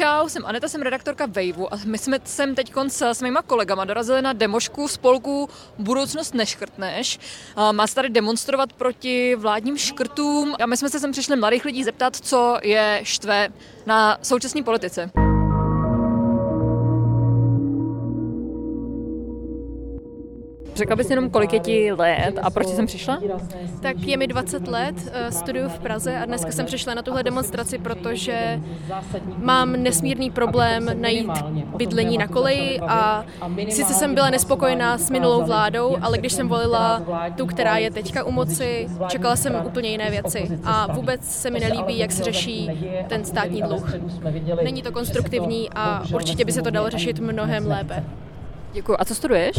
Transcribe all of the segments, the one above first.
čau, jsem Aneta, jsem redaktorka Vejvu a my jsme sem teď s svýma kolegama dorazili na demošku spolku Budoucnost neškrtneš. Má se tady demonstrovat proti vládním škrtům a my jsme se sem přišli mladých lidí zeptat, co je štve na současné politice. Řekla bys jenom, kolik je ti let a proč jsem přišla? Tak je mi 20 let, eh, studuju v Praze a dneska jsem přišla na tuhle demonstraci, protože mám nesmírný problém najít bydlení na koleji a sice jsem byla nespokojená s minulou vládou, ale když jsem volila tu, která je teďka u moci, čekala jsem úplně jiné věci a vůbec se mi nelíbí, jak se řeší ten státní dluh. Není to konstruktivní a určitě by se to dalo řešit mnohem lépe. Děkuji. A co studuješ?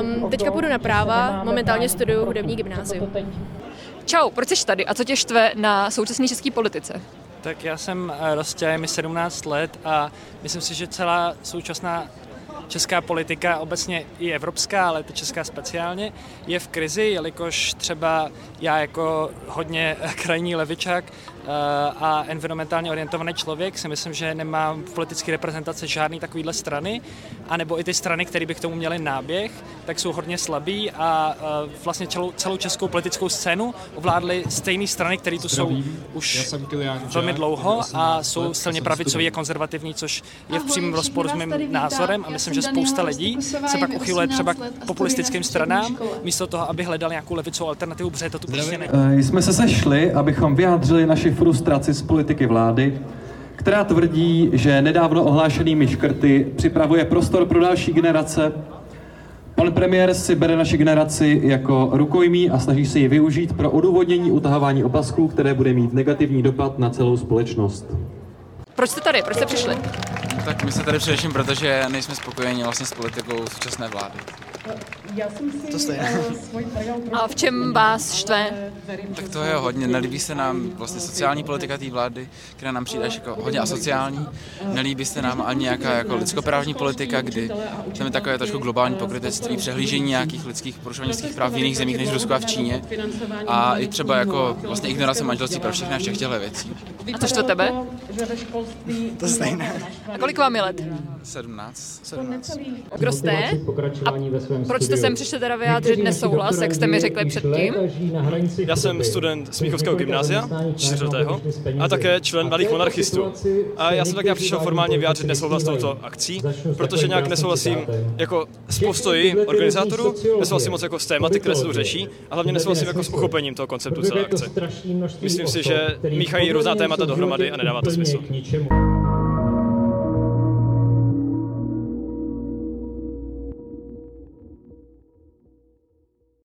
Um, teďka půjdu na práva, momentálně studuju hudební gymnázium. Čau, proč jsi tady a co tě štve na současné české politice? Tak já jsem eh, Rostě, mi 17 let a myslím si, že celá současná česká politika, obecně i evropská, ale ta česká speciálně, je v krizi, jelikož třeba já jako hodně krajní levičák eh, a environmentálně orientovaný člověk si myslím, že nemám v politické reprezentaci žádný takovýhle strany, anebo i ty strany, které by k tomu měly náběh, tak jsou hodně slabý a eh, vlastně celou, celou českou politickou scénu ovládly stejné strany, které tu jsou už velmi dlouho a jsou silně pravicový a konzervativní, což je v přímém rozporu s mým názorem a myslím, že spousta lidí se pak uchyluje třeba k populistickým stranám, místo toho, aby hledal nějakou levicovou alternativu, protože to tu prostě není. Eh, jsme se sešli, abychom vyjádřili naši frustraci z politiky vlády, která tvrdí, že nedávno ohlášenými škrty připravuje prostor pro další generace. Pan premiér si bere naši generaci jako rukojmí a snaží se ji využít pro odůvodnění utahování opasků, které bude mít negativní dopad na celou společnost. Proč jste tady? Proč jste přišli? Tak my jsme tady především, protože nejsme spokojeni vlastně s politikou současné vlády. Já jsem si to stejné. A v čem vás štve? Tak to je hodně. Nelíbí se nám vlastně sociální politika té vlády, která nám přijde jako hodně asociální. Nelíbí se nám ani nějaká jako lidskoprávní politika, kdy tam je takové trošku globální pokrytectví, přehlížení nějakých lidských porušování lidských práv v jiných zemích než v Rusku a v Číně. A i třeba jako vlastně ignorace manželství pro všechny a všech těchto věcí. A to tebe? To stejné. A kolik vám je let? 17. 17. Kdo jste? A proč jste sem přišli teda vyjádřit nesouhlas, jak jste mi řekli předtím? Já jsem student Smíchovského gymnázia, čtvrtého, a také člen Mladých monarchistů. A já jsem tak nějak přišel formálně vyjádřit nesouhlas touto akcí, protože nějak nesouhlasím jako s postoji organizátorů, nesouhlasím moc jako s tématy, které se tu řeší, a hlavně nesouhlasím jako s uchopením toho konceptu celé akce. Myslím si, že míchají různá témata dohromady a nedává to smysl.